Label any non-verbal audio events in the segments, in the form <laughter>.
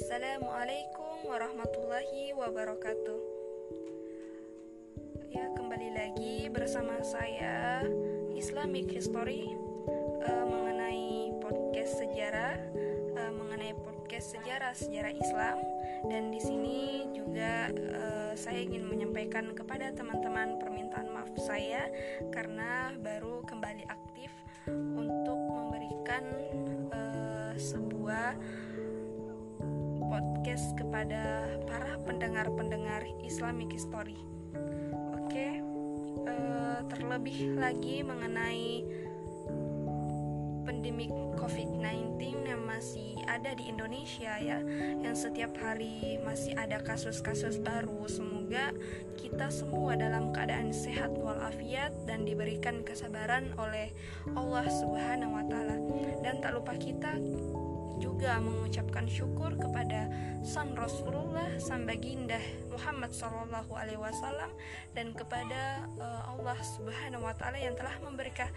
Assalamualaikum warahmatullahi wabarakatuh. Ya, kembali lagi bersama saya Islamic History uh, mengenai podcast sejarah, uh, mengenai podcast sejarah sejarah Islam dan di sini juga uh, saya ingin menyampaikan kepada teman-teman permintaan maaf saya karena baru kembali aktif podcast kepada para pendengar-pendengar Islamic History. Oke, uh, terlebih lagi mengenai pandemi COVID-19 yang masih ada di Indonesia ya, yang setiap hari masih ada kasus-kasus baru. Semoga kita semua dalam keadaan sehat walafiat dan diberikan kesabaran oleh Allah Subhanahu wa taala. Dan tak lupa kita juga mengucapkan syukur kepada Sang Rasulullah, Sang Baginda Muhammad Sallallahu Alaihi Wasallam dan kepada uh, Allah Subhanahu Wa Taala yang telah memberikan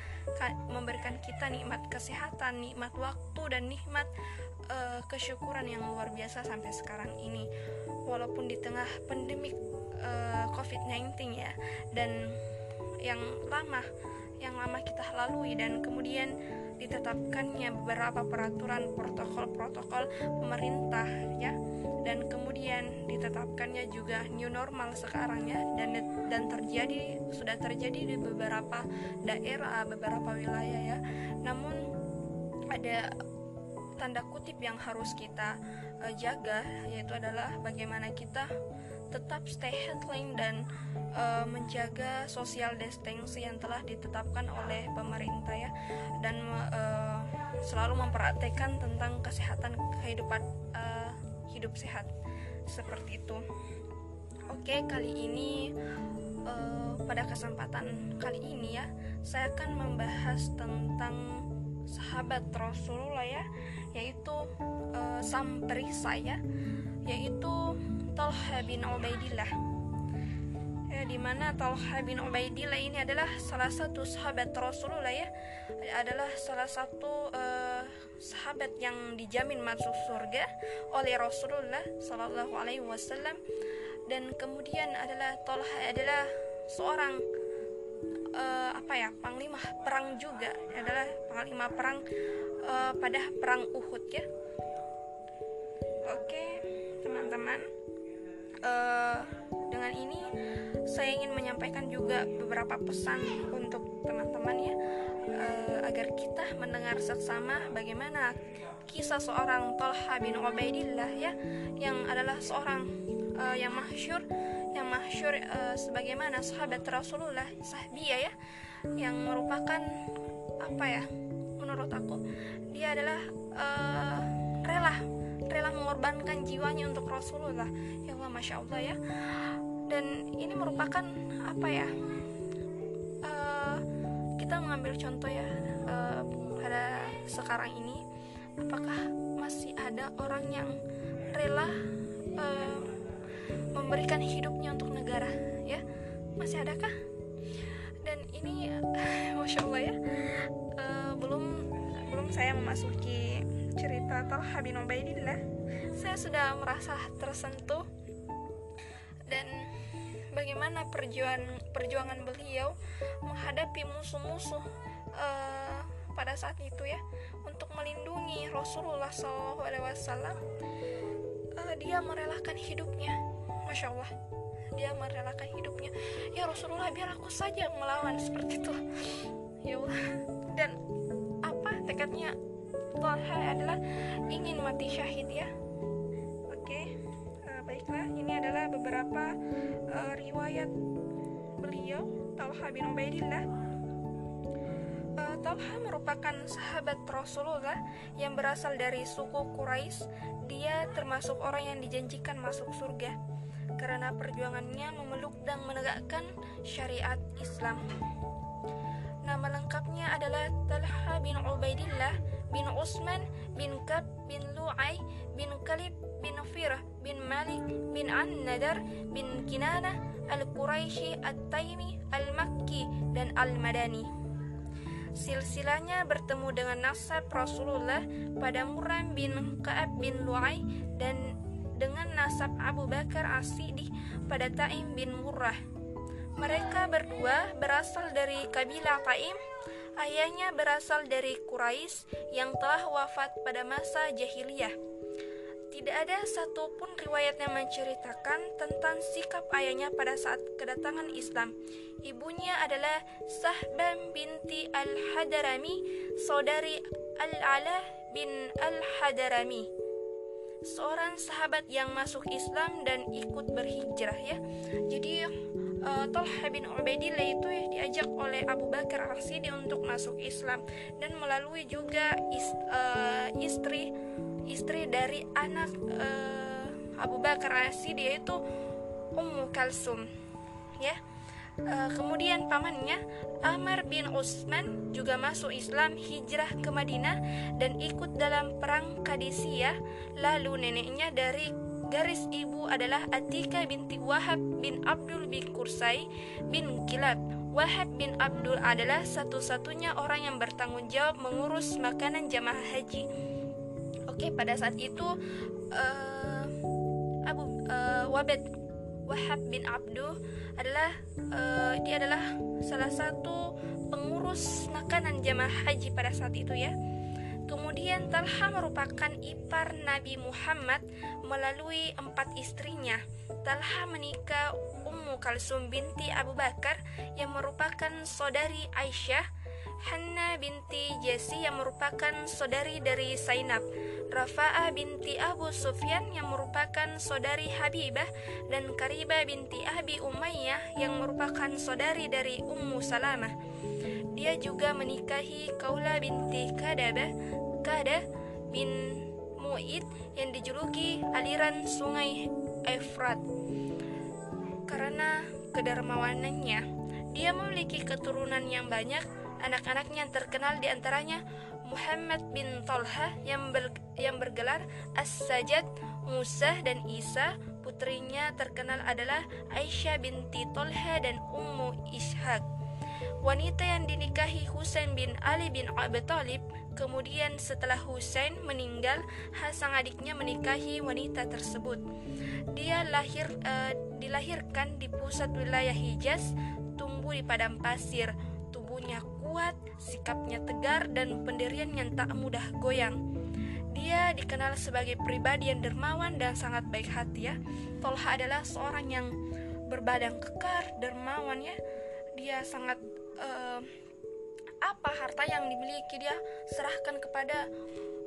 memberikan kita nikmat kesehatan, nikmat waktu dan nikmat uh, kesyukuran yang luar biasa sampai sekarang ini. Walaupun di tengah pandemi uh, COVID-19 ya dan yang lama yang lama kita lalui dan kemudian ditetapkannya beberapa peraturan protokol-protokol pemerintah ya. Dan kemudian ditetapkannya juga new normal sekarang ya. Dan dan terjadi sudah terjadi di beberapa daerah beberapa wilayah ya. Namun ada tanda kutip yang harus kita uh, jaga yaitu adalah bagaimana kita tetap stay headline dan uh, menjaga social distancing yang telah ditetapkan oleh pemerintah ya dan uh, selalu memperhatikan tentang kesehatan kehidupan uh, hidup sehat seperti itu. Oke kali ini uh, pada kesempatan kali ini ya saya akan membahas tentang sahabat Rasulullah ya yaitu uh, sang perisai ya yaitu Talha bin Ubaidillah. Ya, di mana Talha bin Ubaidillah ini adalah salah satu sahabat Rasulullah ya adalah salah satu uh, sahabat yang dijamin masuk surga oleh Rasulullah Sallallahu Alaihi Wasallam. Dan kemudian adalah Talha adalah seorang uh, apa ya panglima perang juga adalah panglima perang uh, pada perang Uhud ya. Oke teman-teman uh, dengan ini saya ingin menyampaikan juga beberapa pesan untuk teman-teman ya uh, agar kita mendengar seksama bagaimana kisah seorang Talha bin Ubaidillah ya yang adalah seorang uh, yang masyur yang masyur uh, sebagaimana sahabat Rasulullah sahbiyah ya yang merupakan apa ya menurut aku dia adalah uh, rela rela mengorbankan jiwanya untuk Rasulullah. Ya Allah masya Allah ya. Dan ini merupakan apa ya uh, kita mengambil contoh ya uh, pada sekarang ini apakah masih ada orang yang rela uh, memberikan hidupnya untuk negara ya. Masih adakah? Dan ini <laughs> masya Allah ya. Uh, belum belum saya memasuki cerita Talha bin Ubaidillah. Saya sudah merasa tersentuh. Dan bagaimana perjuangan perjuangan beliau menghadapi musuh-musuh uh, pada saat itu ya. Untuk melindungi Rasulullah SAW uh, dia merelakan hidupnya masya Allah. Dia merelakan hidupnya. Ya Rasulullah biar aku saja melawan seperti itu. Ya Allah. Dan apa tekadnya? Talha adalah ingin mati syahid ya. Oke uh, baiklah. Ini adalah beberapa uh, riwayat beliau Talha bin Ubaidillah. Uh, Talha merupakan sahabat Rasulullah yang berasal dari suku Quraisy. Dia termasuk orang yang dijanjikan masuk surga karena perjuangannya memeluk dan menegakkan syariat Islam Nama lengkapnya adalah Talha bin Ubaidillah bin Utsman bin Kab bin Lu'ay bin Kalib bin Firah bin Malik bin An-Nadar bin Kinana Al-Quraisy At-Taimi Al-Makki dan Al-Madani. Silsilahnya bertemu dengan nasab Rasulullah pada Muram bin Ka'ab bin Lu'ay dan dengan nasab Abu Bakar As-Siddiq pada Taim bin Murrah. Mereka berdua berasal dari kabilah Taim. Ayahnya berasal dari Quraisy yang telah wafat pada masa jahiliyah. Tidak ada satupun riwayat yang menceritakan tentang sikap ayahnya pada saat kedatangan Islam. Ibunya adalah Sahbah binti Al-Hadarami, saudari Al-Ala bin Al-Hadarami. Seorang sahabat yang masuk Islam dan ikut berhijrah ya. Jadi uh, Talha bin Ubaidillah itu ya, diajak oleh Abu Bakar Al-Siddi untuk masuk Islam dan melalui juga is, uh, istri istri dari anak uh, Abu Bakar Al-Siddi yaitu Ummu Kalsum ya uh, kemudian pamannya Amr bin Utsman juga masuk Islam hijrah ke Madinah dan ikut dalam perang Kadisiyah lalu neneknya dari garis ibu adalah Atika binti Wahab bin Abdul bin Kursai bin Kilab. Wahab bin Abdul adalah satu-satunya orang yang bertanggung jawab mengurus makanan jamaah haji. Oke, pada saat itu uh, Abu uh, Wabed Wahab bin Abdul adalah uh, dia adalah salah satu pengurus makanan jamaah haji pada saat itu ya. Kemudian Talha merupakan ipar Nabi Muhammad melalui empat istrinya. Talha menikah Ummu Kalsum binti Abu Bakar yang merupakan saudari Aisyah, Hanna binti Jesi yang merupakan saudari dari Zainab, Rafa'ah binti Abu Sufyan yang merupakan saudari Habibah dan Karibah binti Abi Umayyah yang merupakan saudari dari Ummu Salamah. Dia juga menikahi Kaula binti Kadabah Kada bin Mu'id yang dijuluki aliran sungai Efrat. Karena kedermawanannya, dia memiliki keturunan yang banyak. Anak-anaknya yang terkenal di antaranya Muhammad bin Talha yang, ber, yang bergelar As-Sajad, Musa dan Isa. Putrinya terkenal adalah Aisyah binti Talha dan Ummu Ishaq. Wanita yang dinikahi Husain bin Ali bin Abi Talib Kemudian setelah Husain meninggal, sang adiknya menikahi wanita tersebut. Dia lahir uh, dilahirkan di pusat wilayah Hijaz, tumbuh di padang pasir. Tubuhnya kuat, sikapnya tegar dan pendiriannya tak mudah goyang. Dia dikenal sebagai pribadi yang dermawan dan sangat baik hati ya. Tolha adalah seorang yang berbadan kekar, dermawan ya. Dia sangat uh, apa harta yang dimiliki dia serahkan kepada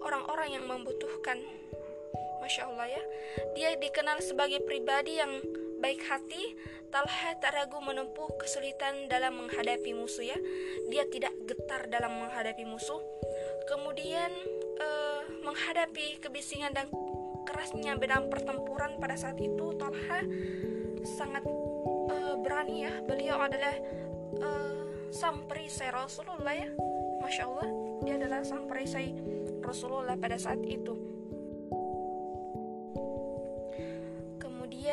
orang-orang yang membutuhkan Masya Allah ya Dia dikenal sebagai pribadi yang baik hati Talha tak ragu menempuh kesulitan dalam menghadapi musuh ya. Dia tidak getar dalam menghadapi musuh. Kemudian eh, menghadapi kebisingan dan kerasnya dalam pertempuran pada saat itu Talha sangat eh, berani ya. Beliau adalah eh, sang perisai Rasulullah ya. Masya Allah dia adalah sang perisai Rasulullah pada saat itu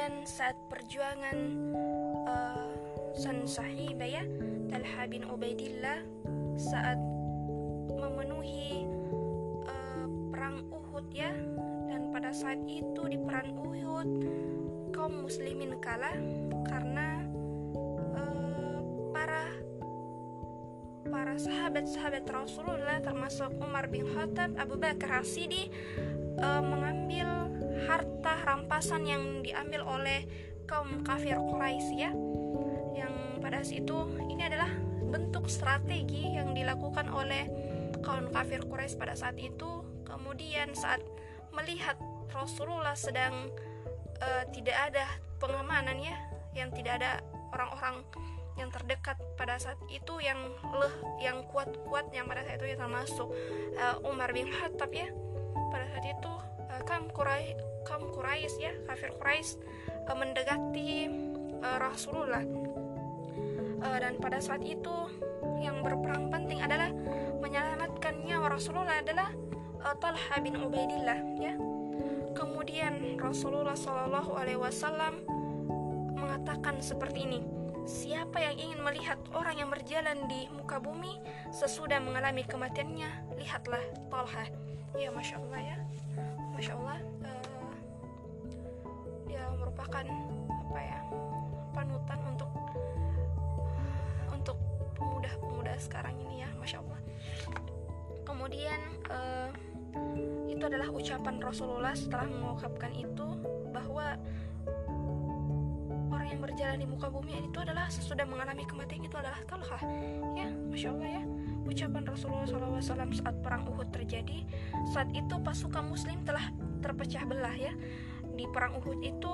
kemudian saat perjuangan uh, San Sahibah ya Talha bin Ubaidillah saat memenuhi uh, perang Uhud ya dan pada saat itu di perang Uhud kaum muslimin kalah karena para sahabat-sahabat Rasulullah termasuk Umar bin Khattab, Abu Bakar As-Siddiq mengambil harta rampasan yang diambil oleh kaum kafir Quraisy ya. Yang pada saat itu ini adalah bentuk strategi yang dilakukan oleh kaum kafir Quraisy pada saat itu. Kemudian saat melihat Rasulullah sedang e, tidak ada pengamanan ya, yang tidak ada orang-orang yang terdekat pada saat itu yang leh yang kuat-kuat yang pada saat itu ya termasuk uh, Umar bin Khattab ya pada saat itu uh, kam Quraisy kam Quraisy ya kafir Quraisy uh, mendekati uh, Rasulullah. Dan pada saat itu yang berperang penting adalah menyelamatkan nyawa Rasulullah adalah Talha bin Ubaidillah ya. Kemudian Rasulullah Shallallahu Alaihi Wasallam mengatakan seperti ini Siapa yang ingin melihat orang yang berjalan di muka bumi sesudah mengalami kematiannya, lihatlah Talha. Ya, masya Allah ya, masya Allah. Uh, merupakan apa ya panutan untuk untuk pemuda-pemuda sekarang ini ya masya Allah kemudian uh, itu adalah ucapan Rasulullah setelah mengungkapkan itu bahwa orang yang berjalan di muka bumi itu adalah sesudah mengalami kematian itu adalah Talha ya masya Allah ya ucapan Rasulullah SAW saat perang Uhud terjadi saat itu pasukan Muslim telah terpecah belah ya. Di perang Uhud itu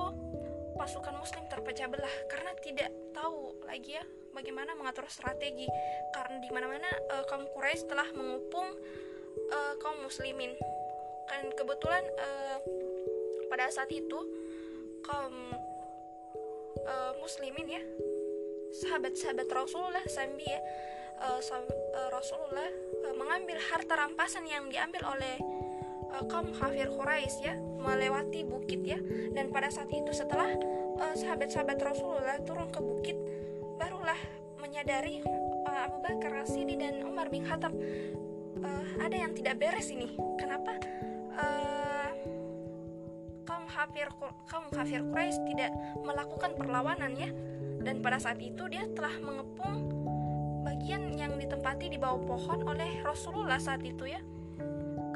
pasukan Muslim terpecah belah karena tidak tahu lagi ya bagaimana mengatur strategi. Karena di mana-mana uh, kaum Quraisy telah mengupung uh, kaum Muslimin. Kan kebetulan uh, pada saat itu kaum uh, Muslimin ya sahabat-sahabat Rasulullah sambil ya uh, Rasulullah uh, mengambil harta rampasan yang diambil oleh uh, kaum kafir Quraisy ya melewati bukit ya. Dan pada saat itu setelah uh, sahabat-sahabat Rasulullah turun ke bukit barulah menyadari uh, Abu Bakar Rasidi dan Umar bin Khattab uh, ada yang tidak beres ini. Kenapa? Uh, kaum kafir kaum kafir Quraisy tidak melakukan perlawanan ya. Dan pada saat itu dia telah mengepung bagian yang ditempati di bawah pohon oleh Rasulullah saat itu ya.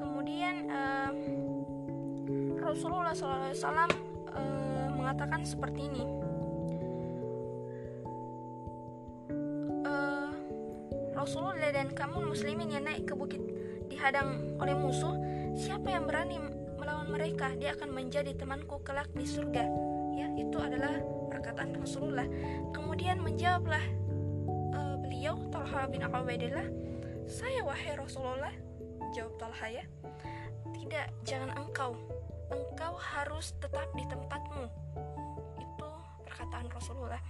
Kemudian uh, Rasulullah SAW eh, mengatakan seperti ini. Uh, Rasulullah dan kamu muslimin yang naik ke bukit dihadang oleh musuh siapa yang berani melawan mereka dia akan menjadi temanku kelak di surga. Ya itu adalah perkataan Rasulullah. Kemudian menjawablah Talha bin Ubaidillah saya wahai Rasulullah jawab Talha ya tidak, jangan engkau. Engkau harus tetap di tempatmu. Itu perkataan Rasulullah.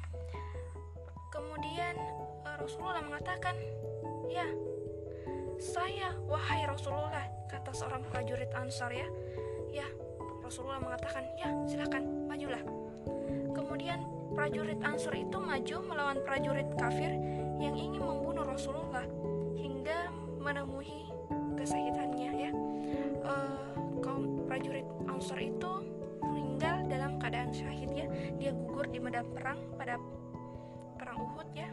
Kemudian eh, Rasulullah mengatakan, "Ya, saya wahai Rasulullah," kata seorang prajurit Ansar ya. Ya, Rasulullah mengatakan, "Ya, silakan, majulah." Kemudian prajurit Ansar itu maju melawan prajurit kafir yang ingin membunuh Rasulullah hingga menemui kesakitannya ya. Uh, kaum prajurit Ansor itu meninggal dalam keadaan syahid ya. Dia gugur di medan perang pada perang Uhud ya.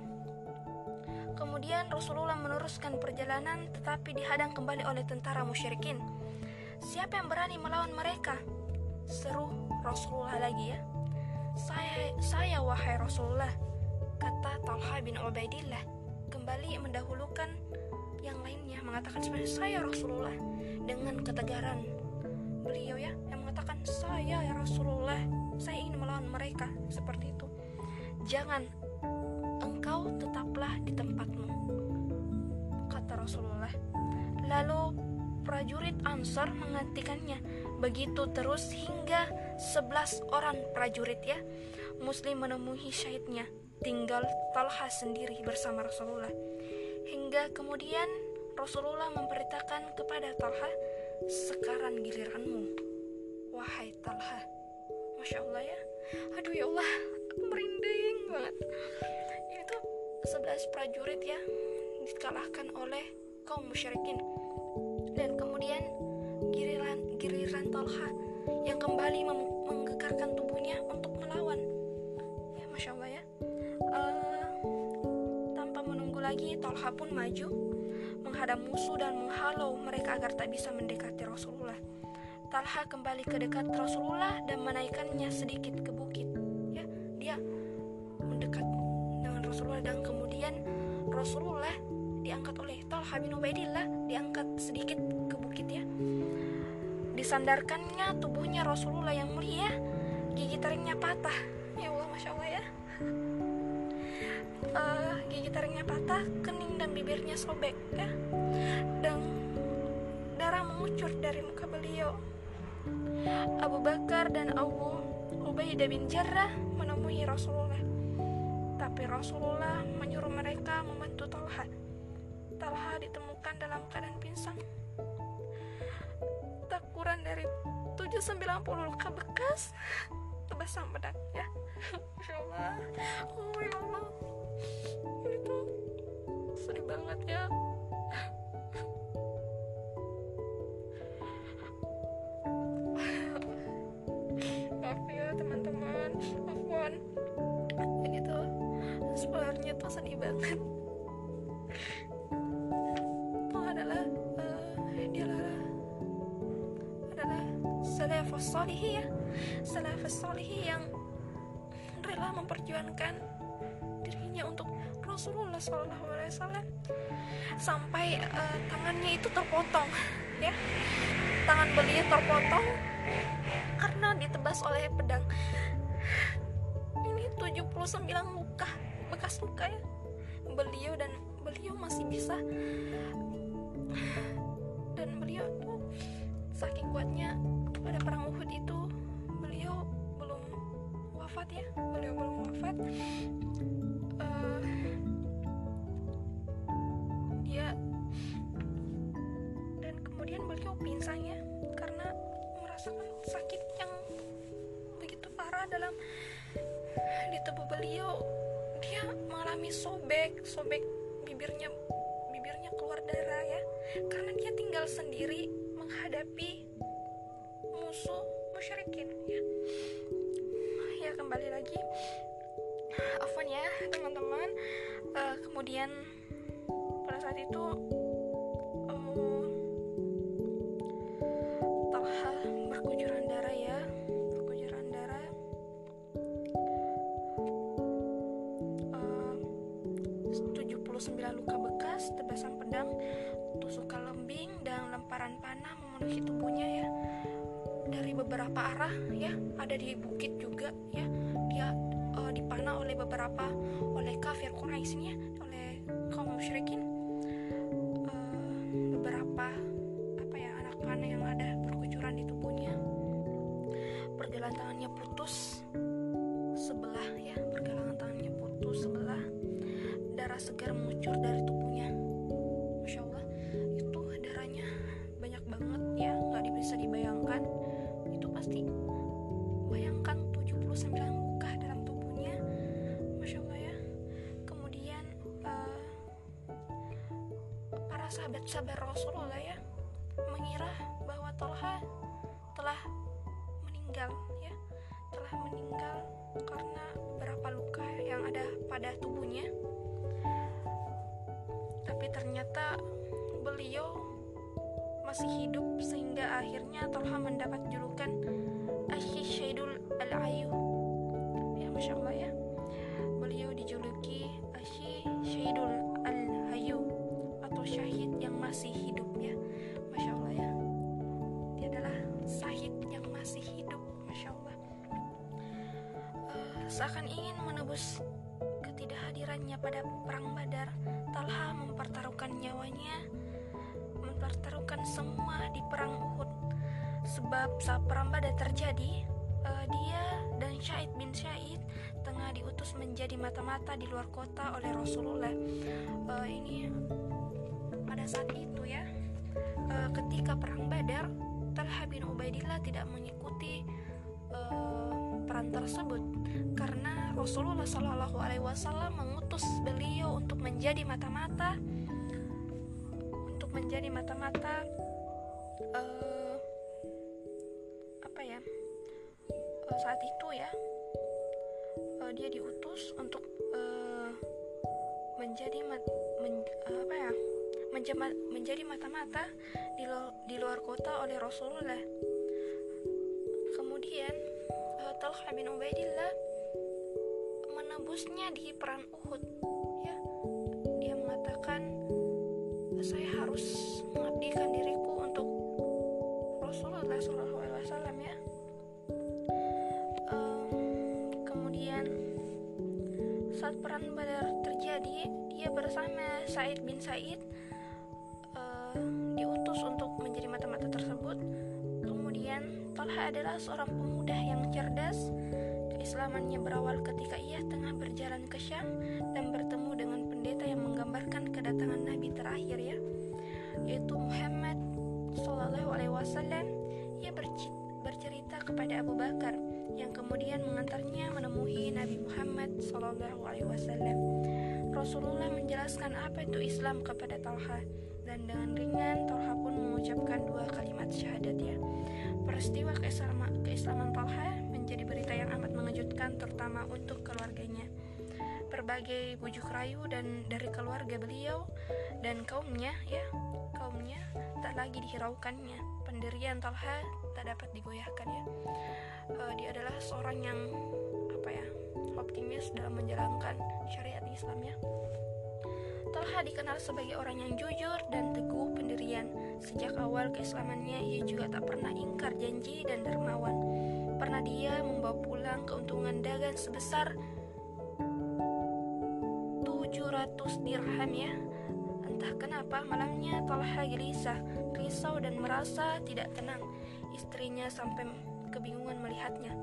Kemudian Rasulullah meneruskan perjalanan tetapi dihadang kembali oleh tentara musyrikin. Siapa yang berani melawan mereka? Seru Rasulullah lagi ya. Saya saya wahai Rasulullah kata Talha bin Ubaidillah kembali mendahulukan yang lainnya mengatakan sebenarnya saya Rasulullah dengan ketegaran. Beliau ya yang mengatakan saya ya Rasulullah saya ingin melawan mereka seperti itu. Jangan engkau tetaplah di tempatmu kata Rasulullah. Lalu prajurit Ansar menggantikannya begitu terus hingga 11 orang prajurit ya muslim menemui syahidnya tinggal Talha sendiri bersama Rasulullah hingga kemudian Rasulullah memberitakan kepada Talha, sekarang giliranmu, wahai Talha. Masya Allah ya, aduh ya Allah, aku merinding banget. Itu sebelas prajurit ya, dikalahkan oleh kaum musyrikin. Dan kemudian giliran, giliran Talha yang kembali menggegarkan tubuhnya Talha pun maju menghadap musuh dan menghalau mereka agar tak bisa mendekati Rasulullah. Talha kembali ke dekat Rasulullah dan menaikkannya sedikit ke bukit. Ya, dia mendekat dengan Rasulullah dan kemudian Rasulullah diangkat oleh Talha bin Ubaidillah diangkat sedikit ke bukit ya. Disandarkannya tubuhnya Rasulullah yang mulia, gigi taringnya patah. Ya Allah, masya Allah ya uh, gigi taringnya patah, bibirnya sobek ya. Dan darah mengucur dari muka beliau. Abu Bakar dan Abu Ubaidah bin Jarrah menemui Rasulullah. Tapi Rasulullah menyuruh mereka membantu Talha. Talha ditemukan dalam keadaan pingsan. Tak kurang dari 790 luka bekas tebas pedang ya. Allah. Oh ya Allah itu sedih banget ya. Maaf ya teman-teman. Maafkan ya gitu sebenarnya tuh sedih banget. Tuh adalah uh, dia adalah adalah salafus solihi ya. Salafus solihi yang rela memperjuangkan Rasulullah SAW sampai uh, tangannya itu terpotong ya. Tangan beliau terpotong karena ditebas oleh pedang. Ini 79 luka bekas luka ya beliau dan beliau masih bisa. Dan beliau tuh saking kuatnya pada perang Uhud itu beliau belum wafat ya beliau belum wafat. Uh, kemudian beliau pingsan ya karena merasakan sakit yang begitu parah dalam di tubuh beliau. Dia mengalami sobek sobek bibirnya bibirnya keluar darah ya. Karena dia tinggal sendiri menghadapi musuh musyrikin ya. Ya kembali lagi. Afwan ya teman-teman. Uh, kemudian pada saat itu memenuhi tubuhnya ya. Dari beberapa arah ya ada di bukit juga ya. Dia uh, dipanah oleh beberapa oleh kafir Quraisy ya oleh kaum musyrikin. Uh, beberapa apa ya anak panah yang ada berkucuran di tubuhnya. Pergelangan tangannya putus sebelah ya pergelangan tangannya putus sebelah. Darah segar para sahabat sahabat Rasulullah ya mengira bahwa Tolha telah meninggal ya telah meninggal karena beberapa luka yang ada pada tubuhnya. Tapi ternyata beliau masih hidup sehingga akhirnya Tolha mendapat seakan ingin menebus ketidakhadirannya pada perang Badar Talha mempertaruhkan nyawanya mempertaruhkan semua di perang Uhud. Sebab saat perang Badar terjadi uh, dia dan Syahid bin Syahid tengah diutus menjadi mata-mata di luar kota oleh Rasulullah. Uh, ini pada saat itu ya uh, ketika perang Badar Talha bin Ubaidillah tidak mengikuti uh, peran tersebut karena Rasulullah Shallallahu Alaihi Wasallam mengutus beliau untuk menjadi mata-mata untuk menjadi mata-mata uh, apa ya uh, saat itu ya uh, dia diutus untuk uh, menjadi mat, men, uh, apa ya menjema, menjadi mata-mata di, lo, di luar kota oleh Rasulullah Talha bin Ubaidillah menebusnya di perang Uhud ya. Dia mengatakan saya harus mengabdikan diriku untuk Rasulullah SAW ya. Um, kemudian saat perang Badar terjadi dia bersama Said bin Said uh, diutus untuk menjadi mata-mata tersebut. Kemudian Talha adalah seorang pemuda yang cerdas. Keislamannya berawal ketika ia tengah berjalan ke Syam dan bertemu dengan pendeta yang menggambarkan kedatangan Nabi terakhir ya yaitu Muhammad Sallallahu Alaihi Wasallam. Ia bercerita kepada Abu Bakar yang kemudian mengantarnya menemui Nabi Muhammad Sallallahu Alaihi Wasallam. Rasulullah menjelaskan apa itu Islam kepada Talha dan dengan ringan Talha pun mengucapkan dua kalimat syahadat ya peristiwa keislaman, keislaman Talha menjadi berita yang amat mengejutkan terutama untuk keluarganya. Berbagai bujuk rayu dan dari keluarga beliau dan kaumnya ya kaumnya tak lagi dihiraukannya. Pendirian Talha tak dapat digoyahkan ya. Uh, dia adalah seorang yang apa ya optimis dalam menjalankan syariat Islam ya Talha dikenal sebagai orang yang jujur dan teguh pendirian. Sejak awal keislamannya, ia juga tak pernah ingkar janji dan dermawan. Pernah dia membawa pulang keuntungan dagang sebesar 700 dirham ya. Entah kenapa malamnya Talha gelisah, risau dan merasa tidak tenang. Istrinya sampai kebingungan melihatnya.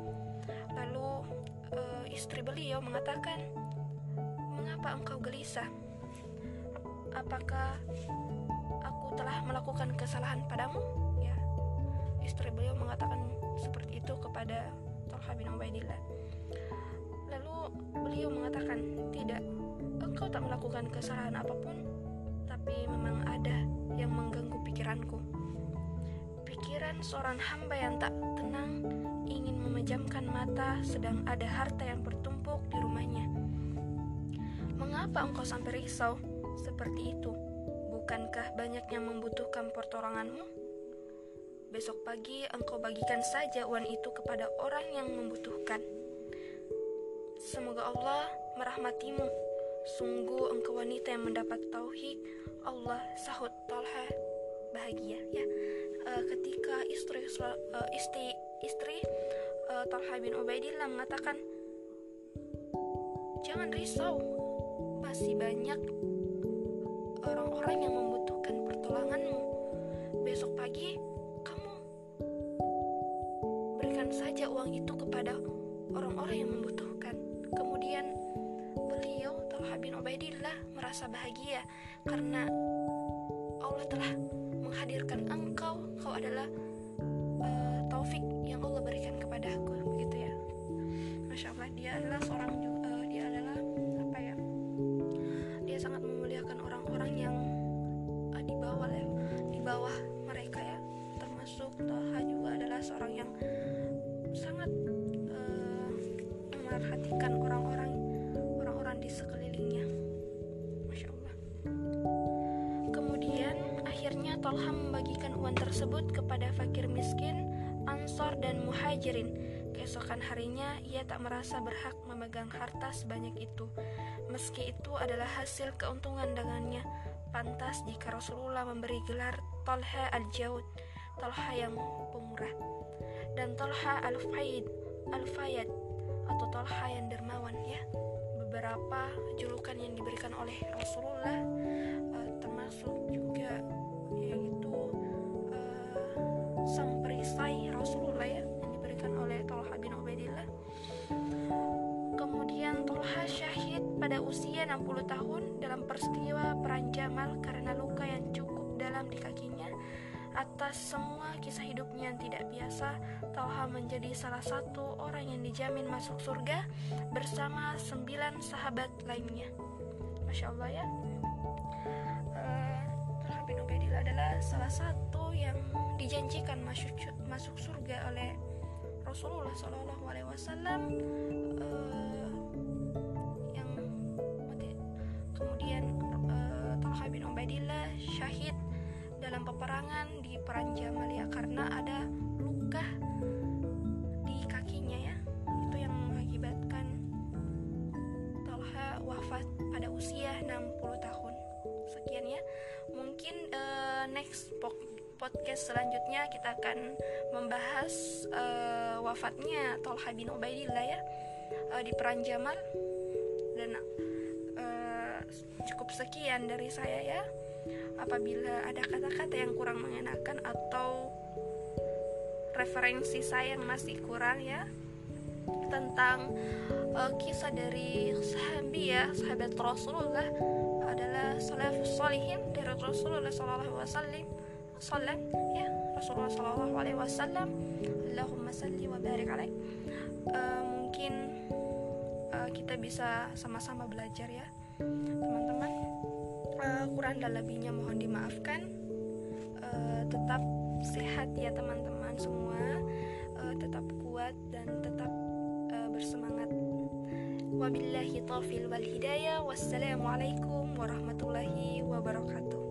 Lalu uh, istri beliau mengatakan, "Mengapa engkau gelisah? Apakah aku telah melakukan kesalahan padamu?" Ya. Istri beliau mengatakan seperti itu kepada Talha bin Ubaidillah. Lalu beliau mengatakan, "Tidak, engkau tak melakukan kesalahan apa pun, tapi memang ada yang mengganggu pikiranku. Pikiran seorang hamba yang tak tenang ingin memejamkan mata sedang ada harta yang bertumpuk di rumahnya. Mengapa engkau sampai risau seperti itu? Bukankah banyak yang membutuhkan pertolonganmu? Besok pagi engkau bagikan saja uang itu kepada orang yang membutuhkan. Semoga Allah merahmatimu Sungguh engkau wanita yang mendapat tauhid Allah sahut Talha bahagia ya uh, ketika istri uh, istri istri uh, Talha bin Ubaidillah mengatakan jangan risau masih banyak orang-orang yang membutuhkan pertolonganmu? Besok pagi kamu berikan saja uang itu kepada orang-orang yang membutuhkan. Kemudian bin Ubaidillah merasa bahagia karena Allah telah menghadirkan engkau. Kau adalah uh, taufik yang Allah berikan kepada aku begitu ya. Masya Allah dia adalah seorang Tolha membagikan uang tersebut kepada fakir miskin, ansor, dan muhajirin. Keesokan harinya, ia tak merasa berhak memegang harta sebanyak itu. Meski itu adalah hasil keuntungan dagangannya, pantas jika Rasulullah memberi gelar Tolha al-Jawud, Tolha yang pemurah, dan Tolha al-Faid, al-Fayad, atau Tolha yang dermawan ya. Beberapa julukan yang diberikan oleh Rasulullah uh, termasuk juga syahid pada usia 60 tahun dalam peristiwa perang Jamal karena luka yang cukup dalam di kakinya atas semua kisah hidupnya yang tidak biasa, Talha menjadi salah satu orang yang dijamin masuk surga bersama sembilan sahabat lainnya. Masya Allah ya bin Ubaidillah adalah salah satu yang dijanjikan masuk surga oleh Rasulullah Shallallahu Alaihi Wasallam uh, kemudian uh, Talha bin Ubaidillah syahid dalam peperangan di perang Jamal ya karena ada luka di kakinya ya. Itu yang mengakibatkan Talha wafat pada usia 60 tahun. Sekian ya. Mungkin uh, next podcast selanjutnya kita akan membahas uh, wafatnya Tolha bin Ubaidillah ya uh, di perang Jamal cukup sekian dari saya ya. Apabila ada kata-kata yang kurang mengenakan atau referensi saya yang masih kurang ya tentang uh, kisah dari sahabat ya sahabat Rasulullah adalah salafus salihin dari Rasulullah sallallahu alaihi wasallam sallam ya Rasulullah sallallahu alaihi wasallam. Allahumma salli wa barik alaih. Uh, mungkin uh, kita bisa sama-sama belajar ya teman-teman uh, kurang dan lebihnya mohon dimaafkan. Uh, tetap sehat ya teman-teman semua. Uh, tetap kuat dan tetap uh, bersemangat. Wabillahi taufil wal hidayah. Wassalamualaikum warahmatullahi wabarakatuh.